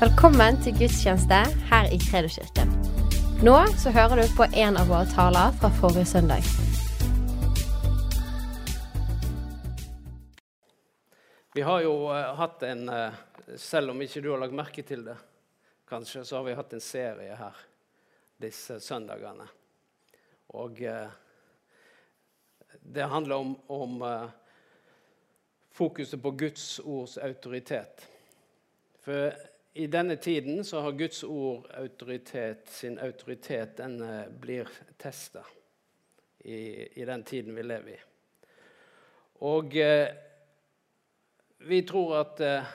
Velkommen til gudstjeneste her i Kredoskirken. Nå så hører du på en av våre taler fra forrige søndag. Vi har jo eh, hatt en eh, Selv om ikke du har lagt merke til det, kanskje, så har vi hatt en serie her disse søndagene. Og eh, det handler om, om fokuset på Guds ords autoritet. For i denne tiden så har Guds ord autoritet, sin autoritet den eh, blir testa i, i, den tiden vi lever i. Og eh, vi tror at eh,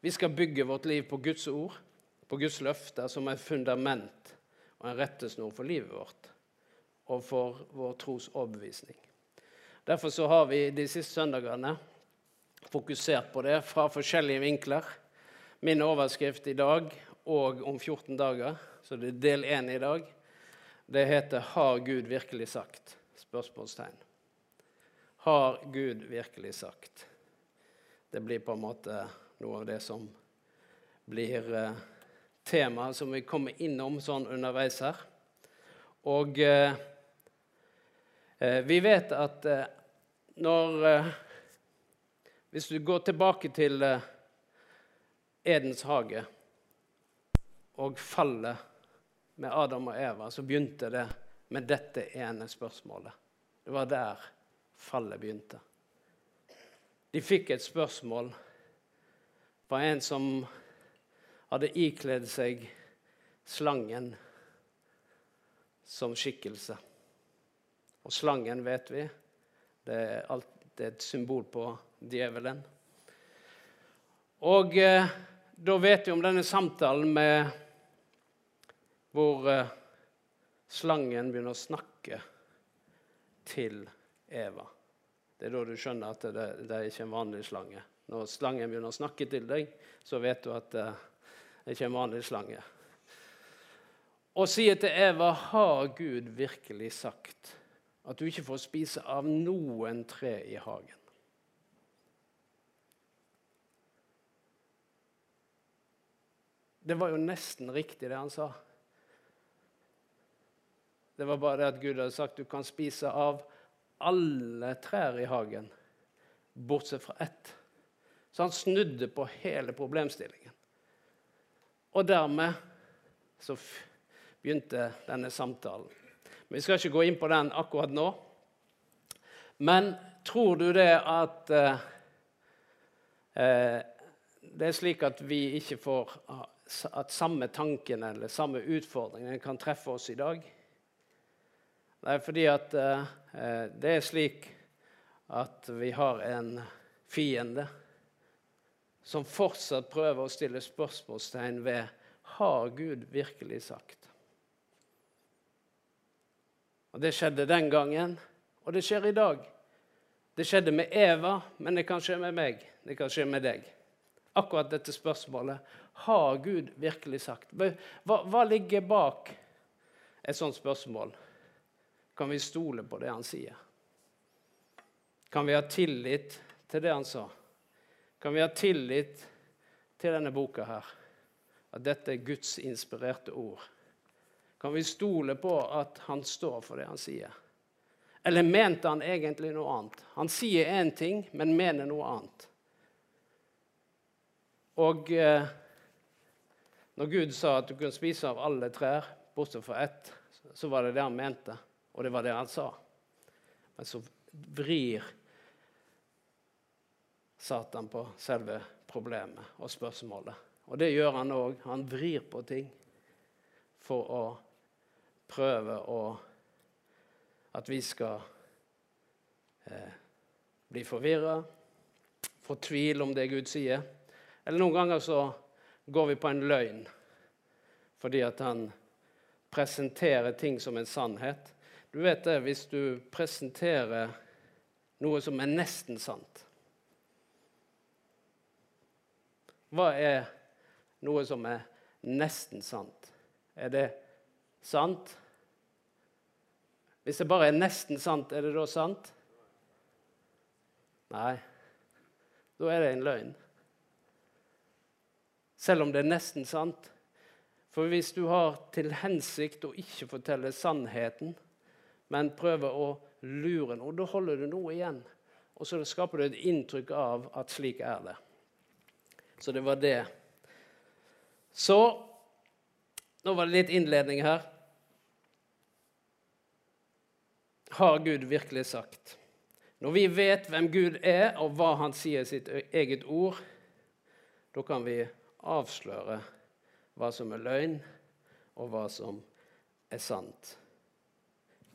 vi skal bygge vårt liv på Guds ord, på Guds løfter, som et fundament og en rettesnor for livet vårt og for vår tros overbevisning. Derfor så har vi de siste søndagene fokusert på det fra forskjellige vinkler. Min overskrift i dag og om 14 dager, så det er del én i dag, det heter 'Har Gud virkelig sagt?' Spørsmålstegn. Har Gud virkelig sagt? Det blir på en måte noe av det som blir eh, temaet som vi kommer innom sånn underveis her. Og eh, eh vi vet at eh, når eh, Hvis du går tilbake til eh, Edens hage og fallet med Adam og Eva, så begynte det med dette ene spørsmålet. Det var der fallet begynte. De fikk et spørsmål fra en som hadde ikledd seg slangen som skikkelse. Og slangen, vet vi, det er, alt, et symbol på djevelen. Og eh, da vet vi om denne samtalen med hvor eh, slangen begynner å snakke til Eva. Det er da du skjønner at det, det er ikke en vanlig slange. Når slangen begynner å snakke til deg, så vet du at det det er ikke en vanlig slange. Og sier til Eva, har Gud virkelig sagt at du ikke får spise av noen tre i hagen? Det var jo nesten riktig, det han sa. Det var bare det at Gud hadde sagt du kan spise av alle trær i hagen, bortsett fra ett. Så han snudde på hele problemstillingen. Og dermed så begynte denne samtalen. Men Vi skal ikke gå inn på den akkurat nå. Men tror du det at eh, eh det er slik at vi ikke får at samme tanken eller samme utfordringen kan treffe oss i dag. Det er fordi at eh, det er slik at vi har en fiende som fortsatt prøver å stille spørsmålstegn ved har Gud virkelig sagt. Og Det skjedde den gangen, og det skjer i dag. Det skjedde med Eva, men det kan skje med meg. Det kan skje med deg akkurat dette spørsmålet. Har Gud virkelig sagt? Hva, hva ligger bak et sånt spørsmål? Kan vi stole på det han sier? Kan vi ha tillit til det han sa? Kan vi ha tillit til denne boka her? At dette er Guds inspirerte ord? Kan vi stole på at han står for det han sier? Eller mente han egentlig noe annet? Han sier én ting, men mener noe annet. Og eh, når Gud sa at du kunne spise av alle trær, bortsett fra ett, så var det det han mente, og det var det han sa. Men så vrir Satan på selve problemet og spørsmålet. Og det gjør han òg. Han vrir på ting for å prøve å At vi skal eh, bli forvirra, få tvil om det Gud sier. Eller noen ganger så går vi på en løgn fordi at han presenterer ting som en sannhet. Du vet det, hvis du presenterer noe som er nesten sant Hva er noe som er nesten sant? Er det sant? Hvis det bare er nesten sant, er det da sant? Nei. Da er det en løgn. Selv om det er nesten sant. For hvis du har til hensikt å ikke fortelle sannheten, men prøver å lure noe, da holder du noe igjen. Og så skaper du et inntrykk av at slik er det. Så det var det. Så Nå var det litt innledning her. Har Gud virkelig sagt? Når vi vet hvem Gud er, og hva han sier i sitt eget ord, da kan vi avsløre hva som er løgn, og hva som er sant.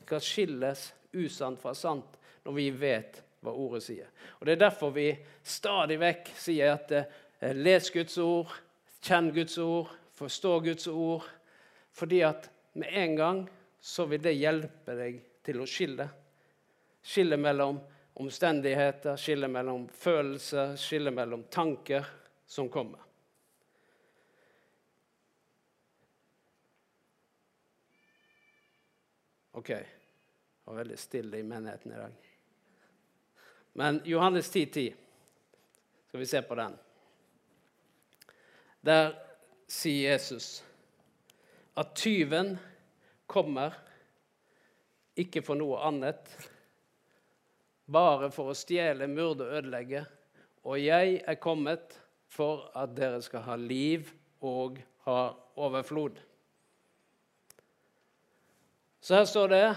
Kan skilles usant fra sant når vi vet hva ordet sier. Og Det er derfor vi stadig vekk sier at eh, les Guds ord, kjenn Guds ord, forstå Guds ord. Fordi at med en gang så vil det hjelpe deg til å skille. Skille mellom omstendigheter, skille mellom følelser, skille mellom tanker som kommer. OK. Det var veldig stille i menigheten i dag. Men Johannes 10,10 10. skal vi se på den. Der sier Jesus at tyven kommer ikke for noe annet, bare for å stjele, myrde ødelegge. Og jeg er kommet for at dere skal ha liv og ha overflod. Så her står det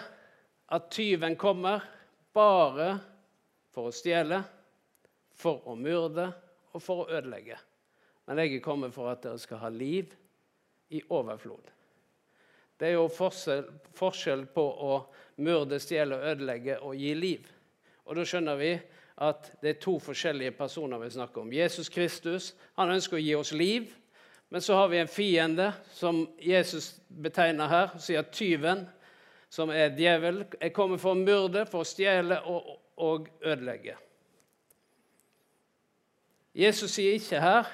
at tyven kommer bare for å stjele, for å myrde og for å ødelegge. Men jeg er kommet for at dere skal ha liv i overflod. Det er jo forskjell, forskjell på å myrde, stjele, ødelegge og gi liv. Og Da skjønner vi at det er to forskjellige personer vi snakker om. Jesus Kristus han ønsker å gi oss liv, men så har vi en fiende som Jesus betegner her, og sier at tyven som er djevel, er kommet for å myrde, for å stjele og, og ødelegge. Jesus sier ikke her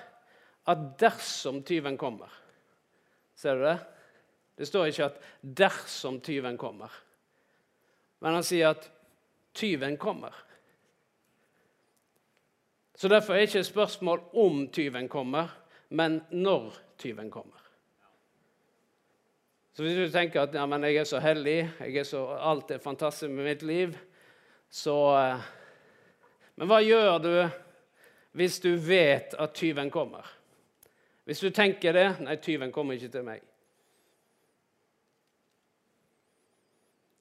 at dersom tyven kommer Ser du det? Det står ikke at 'dersom tyven kommer', men han sier at tyven kommer. Så Derfor er det ikke et spørsmål om tyven kommer, men når tyven kommer. Så hvis du tenker at ja, jeg er så hellig, er så, alt er fantastisk med mitt liv, så eh, Men hva gjør du hvis du vet at tyven kommer? Hvis du tenker det Nei, tyven kommer ikke til meg.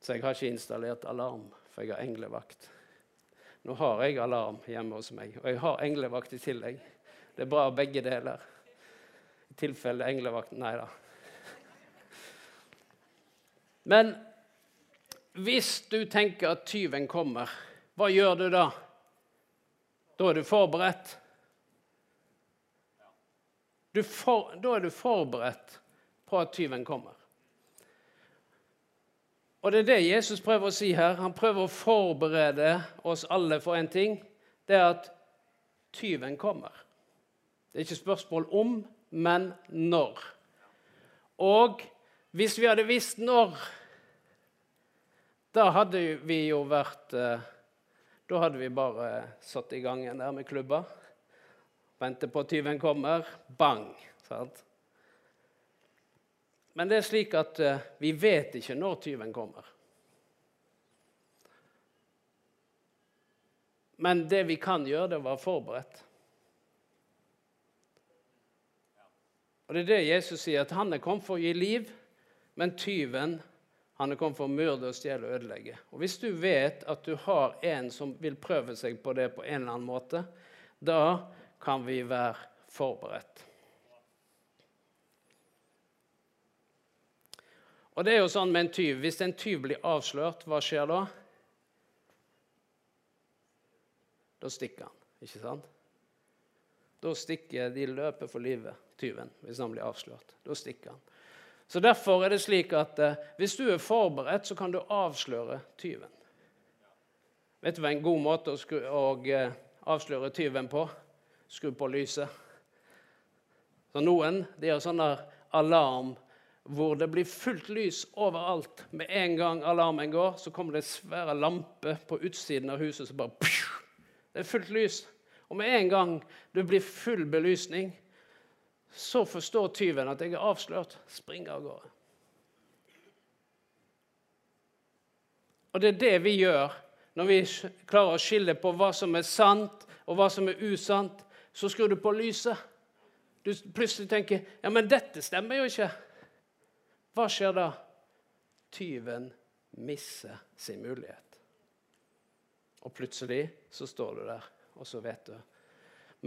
Så jeg har ikke installert alarm, for jeg har englevakt. Nå har jeg alarm hjemme hos meg, og jeg har englevakt i tillegg. Det er bra begge deler. I tilfelle englevakten Nei da. Men hvis du tenker at tyven kommer, hva gjør du da? Da er du forberedt. Du for, da er du forberedt på at tyven kommer. Og Det er det Jesus prøver å si her. Han prøver å forberede oss alle for en ting. Det er at tyven kommer. Det er ikke spørsmål om, men når. Og hvis vi hadde visst når da hadde vi jo vært eh, Da hadde vi bare satt i gang en der med klubba. Vente på tyven kommer. Bang! Sant? Men det er slik at eh, vi vet ikke når tyven kommer. Men det vi kan gjøre, det er å være forberedt. Og Det er det Jesus sier, at han er kommet for å gi liv, men tyven han er kommet for å myrde, stjele og ødelegge. Og Hvis du vet at du har en som vil prøve seg på det på en eller annen måte, da kan vi være forberedt. Og det er jo sånn med en tyv. Hvis en tyv blir avslørt, hva skjer da? Da stikker han, ikke sant? Da stikker de løper for livet, tyven, hvis han blir avslørt. Da stikker han. Så Derfor er det slik at eh, hvis du er forberedt, så kan du avsløre tyven. Vet du hva en god måte å, skru, å eh, avsløre tyven på? Skru på lyset. Så Noen de har sånn alarm hvor det blir fullt lys overalt. Med en gang alarmen går, så kommer det svære lamper på utsiden av huset. så bare Det er fullt lys. Og med en gang det blir full belysning, så forstår tyven at jeg er avslørt, springer av gårde. Og det er det vi gjør når vi klarer å skille på hva som er sant, og hva som er usant. Så skrur du på lyset. Du plutselig tenker ja, men dette stemmer jo ikke. Hva skjer da? Tyven misser sin mulighet. Og plutselig så står du der, og så vet du.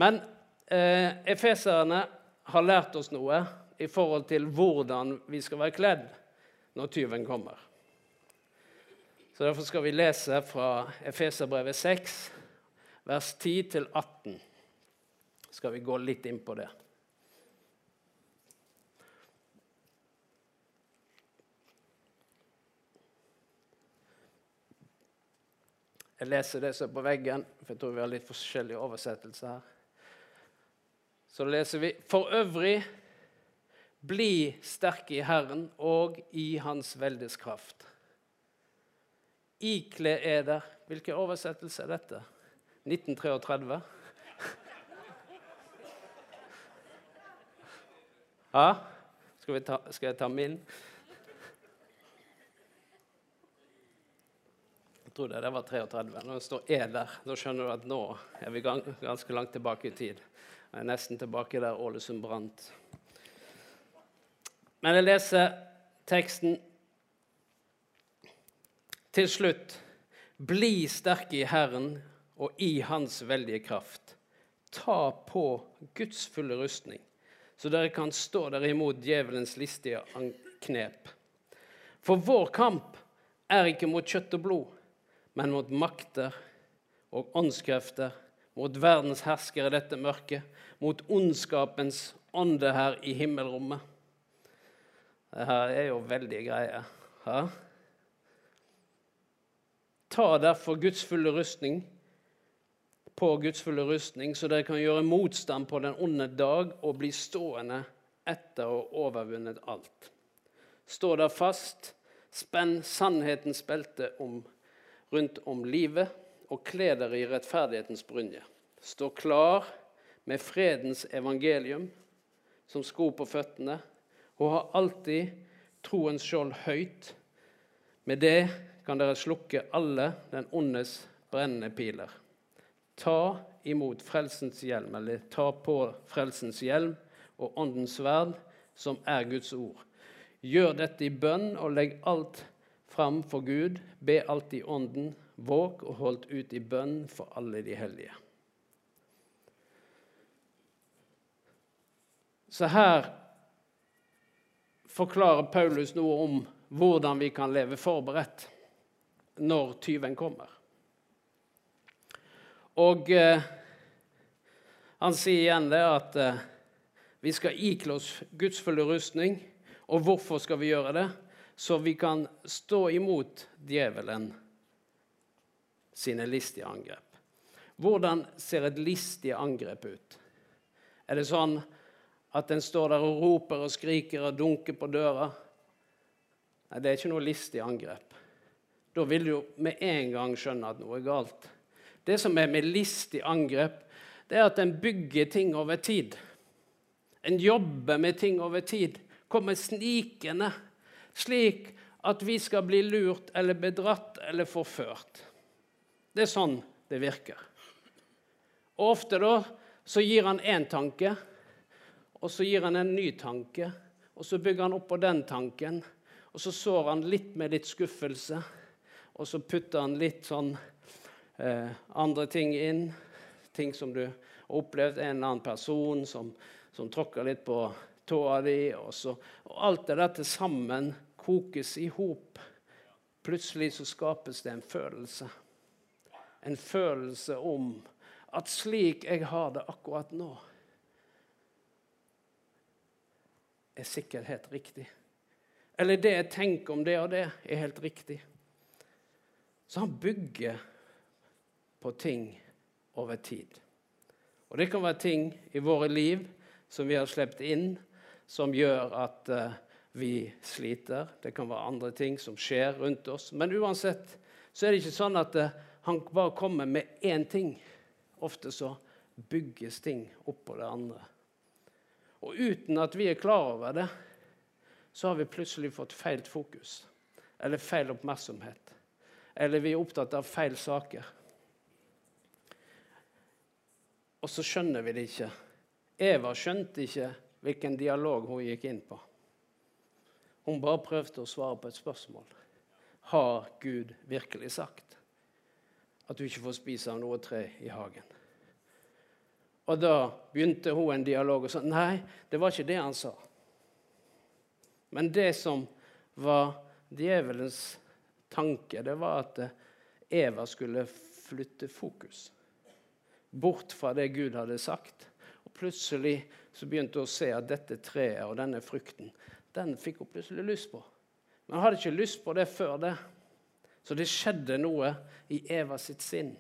Men eh, efeserne har lært oss noe i forhold til hvordan vi skal være kledd når tyven kommer. Så Derfor skal vi lese fra Efeserbrevet 6, vers 10-18. Skal vi gå litt inn på det. Jeg leser det som er på veggen, for jeg tror vi har litt forskjellige oversettelser her. Så leser vi For øvrig, bli sterke i Herren og i Hans veldes kraft. Ikle eder Hvilken oversettelse er dette? 1933? Ja? Skal, ta, skal jeg ta min? Jeg tror det, det var 33. Når det står 'er der', da skjønner du at nå er vi ganske langt tilbake i tid. Jeg er nesten tilbake der Ålesund brant. Men jeg leser teksten til slutt. Bli sterke i Herren og i Hans veldige kraft. Ta på Guds fulle rustning, så dere kan stå dere imot djevelens listige knep. For vår kamp er ikke mot kjøtt og blod men mot makter og åndskrefter, mot verdens herskere i dette mørket, mot ondskapens ånde her i himmelrommet. Dette er jo veldig greie. Ja? Ta derfor Guds fulle rustning på Guds fulle rustning, så dere kan gjøre motstand på den onde dag og bli stående etter å ha overvunnet alt. Stå der fast, spenn sannhetens belte om rundt om livet og kle dere i rettferdighetens brynje. Stå klar med fredens evangelium som sko på føttene, og ha alltid troens skjold høyt. Med det kan dere slukke alle den ondes brennende piler. Ta imot frelsens hjelm, eller ta på frelsens hjelm og åndens sverd, som er Guds ord. Gjør dette i bønn og legg alt fram for Gud, be alltid Ånden, våg og holdt ut i bønn for alle de hellige. Så her forklarer Paulus noe om hvordan vi kan leve forberedt når tyven kommer. Og eh, han sier igjen det at eh, vi skal ikle oss Guds rustning. Og hvorfor skal vi gjøre det? Så vi kan stå imot djevelen sine listige angrep. Hvordan ser et listig angrep ut? Er det sånn at en står der og roper og skriker og dunker på døra? Nei, det er ikke noe listig angrep. Da vil du jo med en gang skjønne at noe er galt. Det som er med listig angrep, det er at en bygger ting over tid. En jobber med ting over tid. Kommer snikende slik at vi skal bli lurt eller bedratt eller forført. Det er sånn det virker. Og Ofte da så gir han én tanke, og så gir han en ny tanke. Og så bygger han opp på den tanken, og så sår han litt med litt skuffelse. Og så putter han litt sånn eh, andre ting inn. Ting som du har opplevd, en eller annen person som, som tråkker litt på di. Og, så, og alt det der til sammen kokes i hop. Plutselig så skapes det en følelse. En følelse om at slik jeg har det akkurat nå, er sikkert helt riktig. Eller det jeg tenker om det og det, er helt riktig. Så han bygger på ting over tid. Og det kan være ting i våre liv som vi har sluppet inn, som gjør at uh, vi sliter. Det kan være andre ting som skjer rundt oss. Men uansett så er det ikke sånn at uh, han bare kommer med én ting. Ofte så bygges ting oppå det andre. Og uten at vi er klar over det, så har vi plutselig fått feil fokus. Eller feil oppmerksomhet. Eller vi er opptatt av feil saker. Og så skjønner vi det ikke. Eva skjønte ikke hvilken dialog hun gikk inn på. Hun bare prøvde å svare på et spørsmål. Har Gud virkelig sagt at du ikke får spise av noe tre i hagen? Og da begynte hun en dialog og sa nei, det var ikke det han sa. Men det som var djevelens tanke, det var at Eva skulle flytte fokus bort fra det Gud hadde sagt. Og Plutselig så begynte hun å se at dette treet og denne frukten den fikk hun plutselig lyst på. Men hun hadde ikke lyst på det før det. Så det skjedde noe i Eva sitt sinn.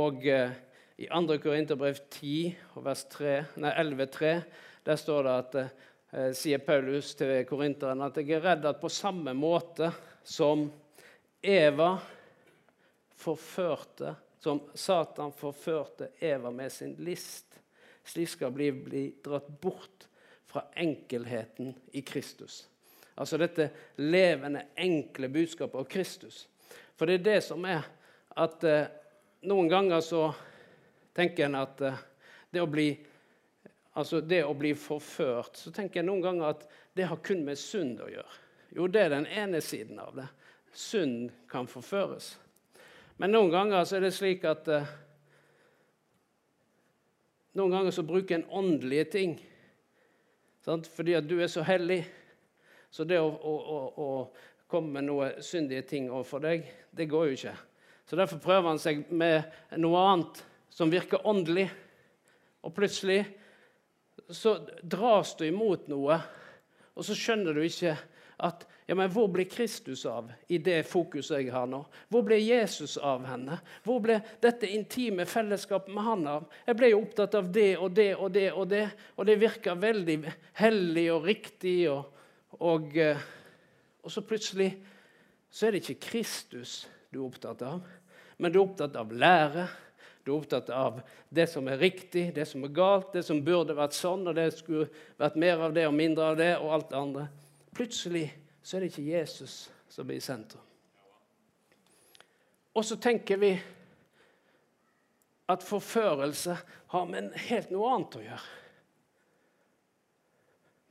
Og eh, i 2. Korinterbrev 10, vers 11,3, der står det at eh, sier Paulus til korinteren at jeg er redd at på samme måte som Eva forførte Som Satan forførte Eva med sin list, slik skal bli, bli dratt bort fra enkelheten i Kristus. Altså dette levende, enkle budskapet av Kristus. For det er det som er at eh, noen ganger så tenker en at eh, det å bli altså det å bli forført, så tenker jeg noen ganger at det har kun med synd å gjøre. Jo, det er den ene siden av det. Synd kan forføres. Men noen ganger så er det slik at uh, Noen ganger så bruker en åndelige ting sant? fordi at du er så hellig. Så det å, å, å, å komme med noe syndige ting overfor deg, det går jo ikke. Så derfor prøver han seg med noe annet som virker åndelig. Og plutselig så dras du imot noe, og så skjønner du ikke at ja, men hvor ble Kristus av i det fokuset jeg har nå? Hvor ble Jesus av henne? Hvor ble dette intime fellesskapet med han av? Jeg ble jo opptatt av det og det og det og det, og det virka veldig hellig og riktig. Og, og, eh, og så plutselig så er det ikke Kristus du er opptatt av, men du er opptatt av lære, du er opptatt av det som er riktig, det som er galt, det som burde vært sånn, og det skulle vært mer av det og mindre av det, og alt det andre. Plutselig så er det ikke Jesus som blir i sentrum. Og så tenker vi at forførelse har med helt noe annet å gjøre.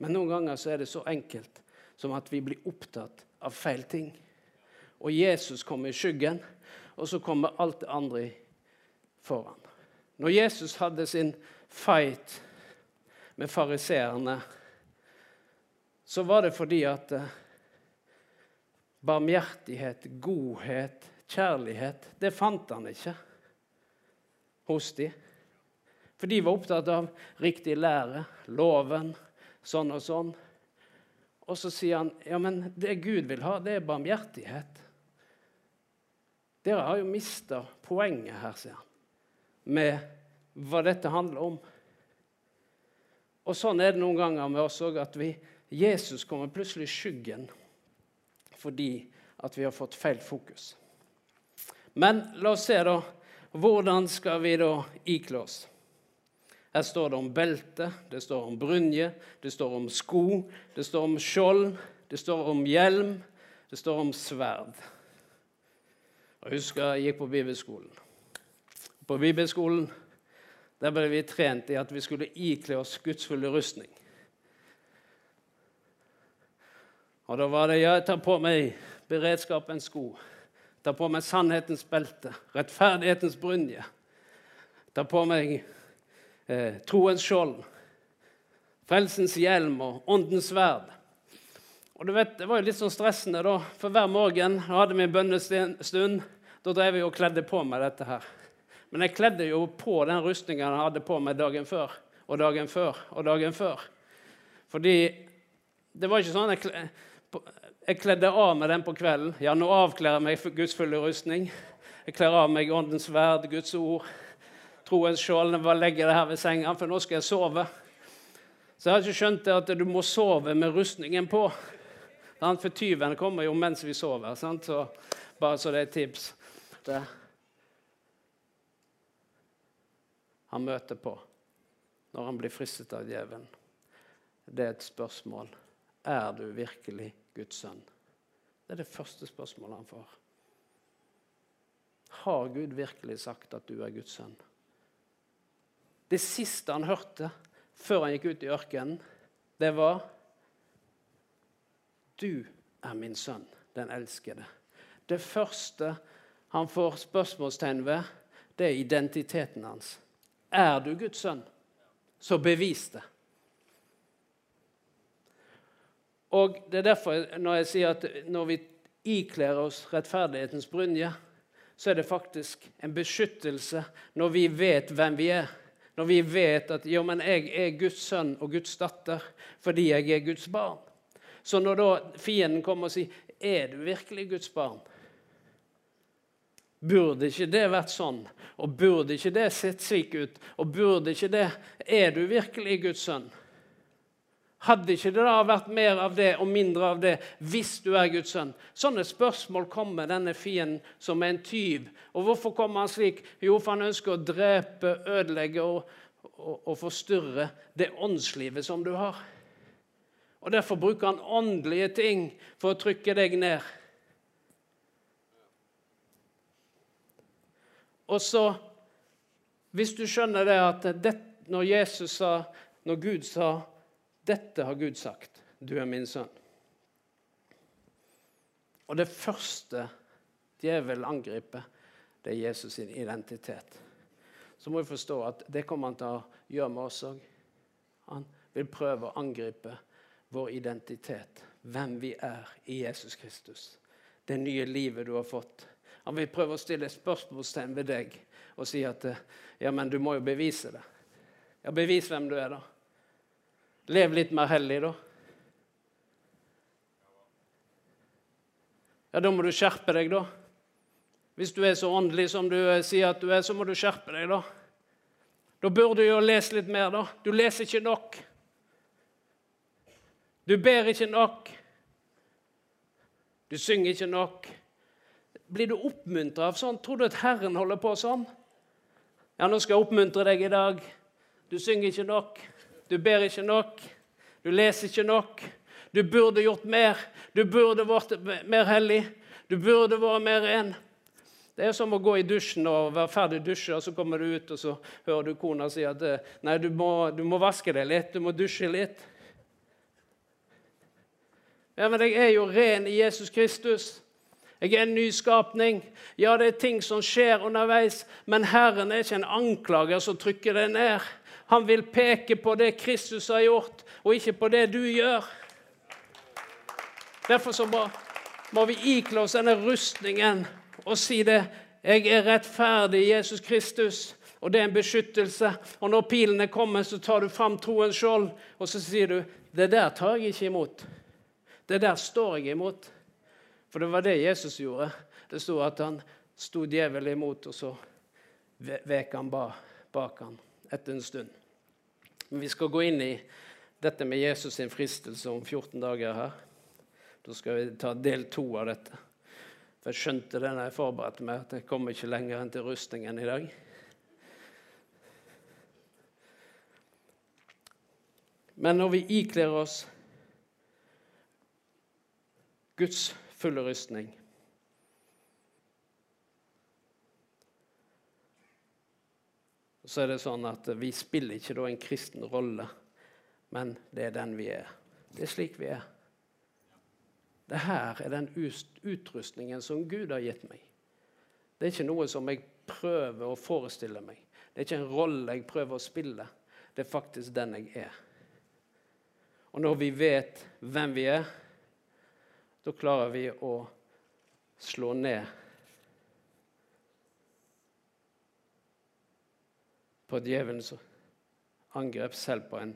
Men noen ganger så er det så enkelt som at vi blir opptatt av feil ting. Og Jesus kommer i skyggen, og så kommer alt det andre foran. Når Jesus hadde sin fight med fariseerne, så var det fordi at eh, barmhjertighet, godhet, kjærlighet Det fant han ikke hos de. For de var opptatt av riktig lære, loven, sånn og sånn. Og så sier han ja, men det Gud vil ha, det er barmhjertighet. Dere har jo mista poenget her, sier han med hva dette handler om. Og Sånn er det noen ganger med oss òg, at vi, Jesus kommer plutselig i skyggen fordi at vi har fått feil fokus. Men la oss se, da. Hvordan skal vi da ikle oss? Her står det om belte, det står om brynje, det står om sko, det står om skjold, det står om hjelm, det står om sverd. Jeg husker jeg gikk på bibelskolen. På bibelskolen der ble vi trent i at vi skulle ikle oss gudsfulle rustning. Og da var det jeg tar på meg beredskapens sko, tar på meg sannhetens belte, rettferdighetens brynje, tar på meg eh, troens skjold, frelsens hjelm og åndens sverd. Og du vet, Det var jo litt sånn stressende, da, for hver morgen hadde vi bønnestund. Da drev jeg og kledde på meg dette her. Men jeg kledde jo på den rustningen jeg hadde på meg dagen før og dagen før og dagen før. Fordi det var ikke sånn jeg, jeg kledde av meg den på kvelden. Ja, nå avkler jeg meg for Guds fulle rustning. Jeg kler av meg Åndens verd, Guds ord, troens skjold. Jeg bare legger det her ved senga, for nå skal jeg sove. Så jeg har ikke skjønt det at du må sove med rustningen på. For tyven kommer jo mens vi sover. Så bare så det er et tips. Han møter på. når han blir fristet av djevelen, det er et spørsmål. Er du virkelig Guds sønn? Det er det første spørsmålet han får. Har Gud virkelig sagt at du er Guds sønn? Det siste han hørte før han gikk ut i ørkenen, det var Du er min sønn, den elskede. Det første han får spørsmålstegn ved, det er identiteten hans. Er du Guds sønn, så bevis det. Og Det er derfor når jeg sier at når vi ikler oss rettferdighetens brynje, så er det faktisk en beskyttelse når vi vet hvem vi er. Når vi vet at jo, men jeg er Guds sønn og Guds datter fordi jeg er Guds barn. Så når da fienden kommer og sier 'Er du virkelig Guds barn?' Burde ikke det vært sånn? Og burde ikke det sett slik ut? Og burde ikke det Er du virkelig Guds sønn? Hadde ikke det da vært mer av det og mindre av det hvis du er Guds sønn? Sånne spørsmål kommer denne fienden som er en tyv. Og hvorfor kommer han slik? Jo, for han ønsker å drepe, ødelegge og, og, og forstyrre det åndslivet som du har. Og Derfor bruker han åndelige ting for å trykke deg ned. Og så, hvis du skjønner det at det, når Jesus sa, når Gud sa dette har Gud sagt. Du er min sønn. Og det første djevelen angriper, det er Jesus sin identitet. Så må vi forstå at det kommer han til å gjøre med oss òg. Han vil prøve å angripe vår identitet, hvem vi er i Jesus Kristus. Det nye livet du har fått. Han vil prøve å stille et spørsmålstegn ved deg og si at ja, men du må jo bevise det. Ja, Bevis hvem du er, da. Lev litt mer hellig, da. Ja, da må du skjerpe deg, da. Hvis du er så åndelig som du eh, sier at du er, så må du skjerpe deg, da. Da burde du jo lese litt mer, da. Du leser ikke nok. Du ber ikke nok. Du synger ikke nok. Blir du oppmuntra av sånn? Tror du at Herren holder på sånn? Ja, nå skal jeg oppmuntre deg i dag. Du synger ikke nok. Du ber ikke nok. Du leser ikke nok. Du burde gjort mer. Du burde vært mer hellig. Du burde vært mer ren. Det er som å gå i dusjen og være ferdig å dusje, og så kommer du ut og så hører du kona si at nei, du må, du må vaske deg litt, du må dusje litt. Ja, Men jeg er jo ren i Jesus Kristus. Jeg er en nyskapning. Ja, det er ting som skjer underveis, men Herren er ikke en anklager som trykker deg ned. Han vil peke på det Kristus har gjort, og ikke på det du gjør. Derfor så må, må vi ikle oss denne rustningen og si det. Jeg er rettferdig i Jesus Kristus, og det er en beskyttelse. Og når pilene kommer, så tar du fram troens skjold, og så sier du det der tar jeg ikke imot. Det der står jeg imot. For det var det Jesus gjorde. Det sto at han sto djevelen imot, og så vek han bak han etter en stund. Men vi skal gå inn i dette med Jesus sin fristelse om 14 dager her. Da skal vi ta del to av dette. For Jeg skjønte det da jeg forberedte meg, at jeg kommer ikke lenger enn til rustningen i dag. Men når vi ikler oss Guds fulle rustning så er det sånn at Vi spiller ikke da en kristen rolle, men det er den vi er. Det er slik vi er. Det her er den utrustningen som Gud har gitt meg. Det er ikke noe som jeg prøver å forestille meg. Det er ikke en rolle jeg prøver å spille. Det er faktisk den jeg er. Og når vi vet hvem vi er, da klarer vi å slå ned på djevelens angrep, selv på, en,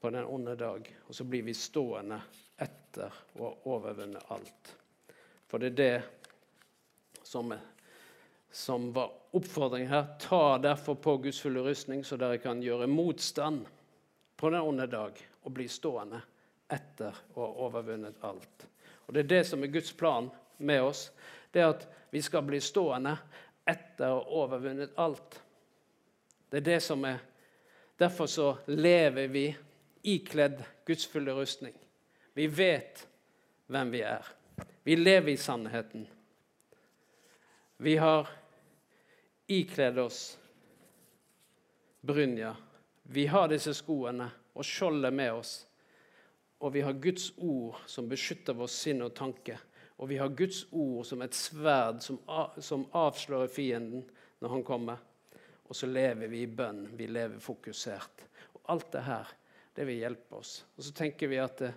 på den onde dag. Og så blir vi stående etter å ha overvunnet alt. For det er det som, som var oppfordringen her. Ta derfor på Guds fulle rustning, så dere kan gjøre motstand på den onde dag og bli stående etter å ha overvunnet alt. Og Det er det som er Guds plan med oss. Det er at vi skal bli stående etter å ha overvunnet alt. Det er det som er, Derfor så lever vi ikledd Guds fulle rustning. Vi vet hvem vi er. Vi lever i sannheten. Vi har ikledd oss brynja. Vi har disse skoene og skjoldet med oss. Og vi har Guds ord som beskytter vår sinn og tanke. Og vi har Guds ord som et sverd som, som avslører fienden når han kommer. Og så lever vi i bønn. Vi lever fokusert. Og alt det her, det vil hjelpe oss. Og så tenker vi at det,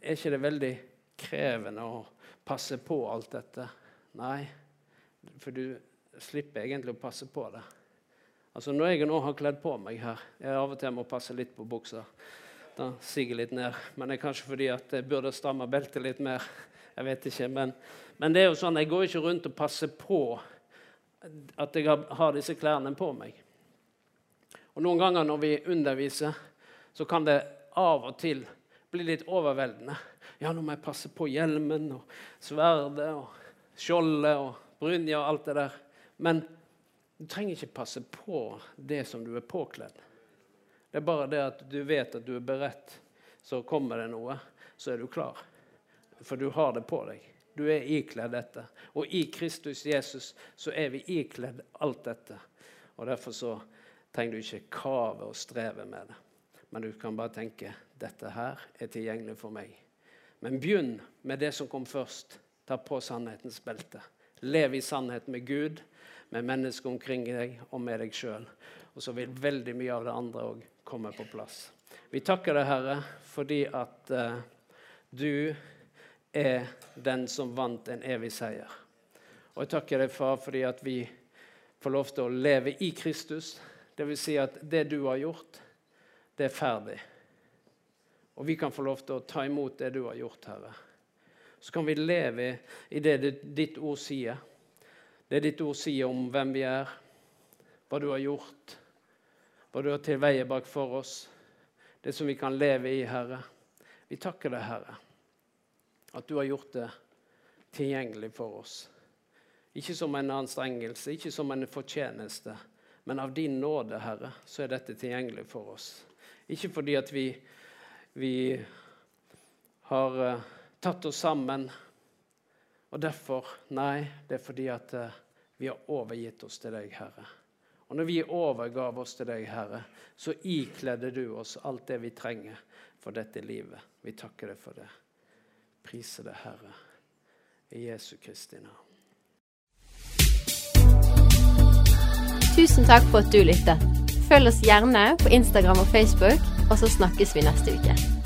er ikke det veldig krevende å passe på alt dette? Nei, for du slipper egentlig å passe på det. Altså Når jeg nå har kledd på meg her Jeg av og til må passe litt på buksa. Da siger litt ned. Men det er kanskje fordi at jeg burde stramme beltet litt mer. Jeg vet ikke. Men, men, det er jo sånn, jeg går ikke rundt og passer på at jeg har disse klærne på meg. Og Noen ganger når vi underviser, så kan det av og til bli litt overveldende. Ja, nå må jeg passe på hjelmen og sverdet og skjoldet og brynja og alt det der. Men du trenger ikke passe på det som du er påkledd. Det er bare det at du vet at du er beredt. Så kommer det noe, så er du klar. For du har det på deg. Du er ikledd dette. Og i Kristus Jesus så er vi ikledd alt dette. Og Derfor så trenger du ikke kave og streve med det. Men du kan bare tenke dette her er tilgjengelig for meg. Men begynn med det som kom først. Ta på sannhetens belte. Lev i sannhet med Gud med mennesker omkring deg og med deg sjøl. Og så vil veldig mye av det andre òg komme på plass. Vi takker deg, Herre, fordi at uh, du er den som vant en evig seier. Og jeg takker deg, Far, fordi at vi får lov til å leve i Kristus. Det vil Si at det du har gjort, det er ferdig. Og vi kan få lov til å ta imot det du har gjort, Herre. Så kan vi leve i det ditt ord sier. Det ditt ord sier om hvem vi er, hva du har gjort, hva du har til veie bak for oss, det som vi kan leve i, Herre. Vi takker deg, Herre, at du har gjort det tilgjengelig for oss. Ikke som en anstrengelse, ikke som en fortjeneste, men av din nåde, Herre, så er dette tilgjengelig for oss. Ikke fordi at vi, vi har uh, tatt oss sammen og derfor Nei, det er fordi at uh, vi har overgitt oss til deg, Herre. Og når vi overgav oss til deg, Herre, så ikledde du oss alt det vi trenger for dette livet. Vi takker deg for det. Priser det, Herre. I Jesu Kristi navn. Tusen takk for at du lyttet. Følg oss gjerne på Instagram og Facebook, og så snakkes vi neste uke.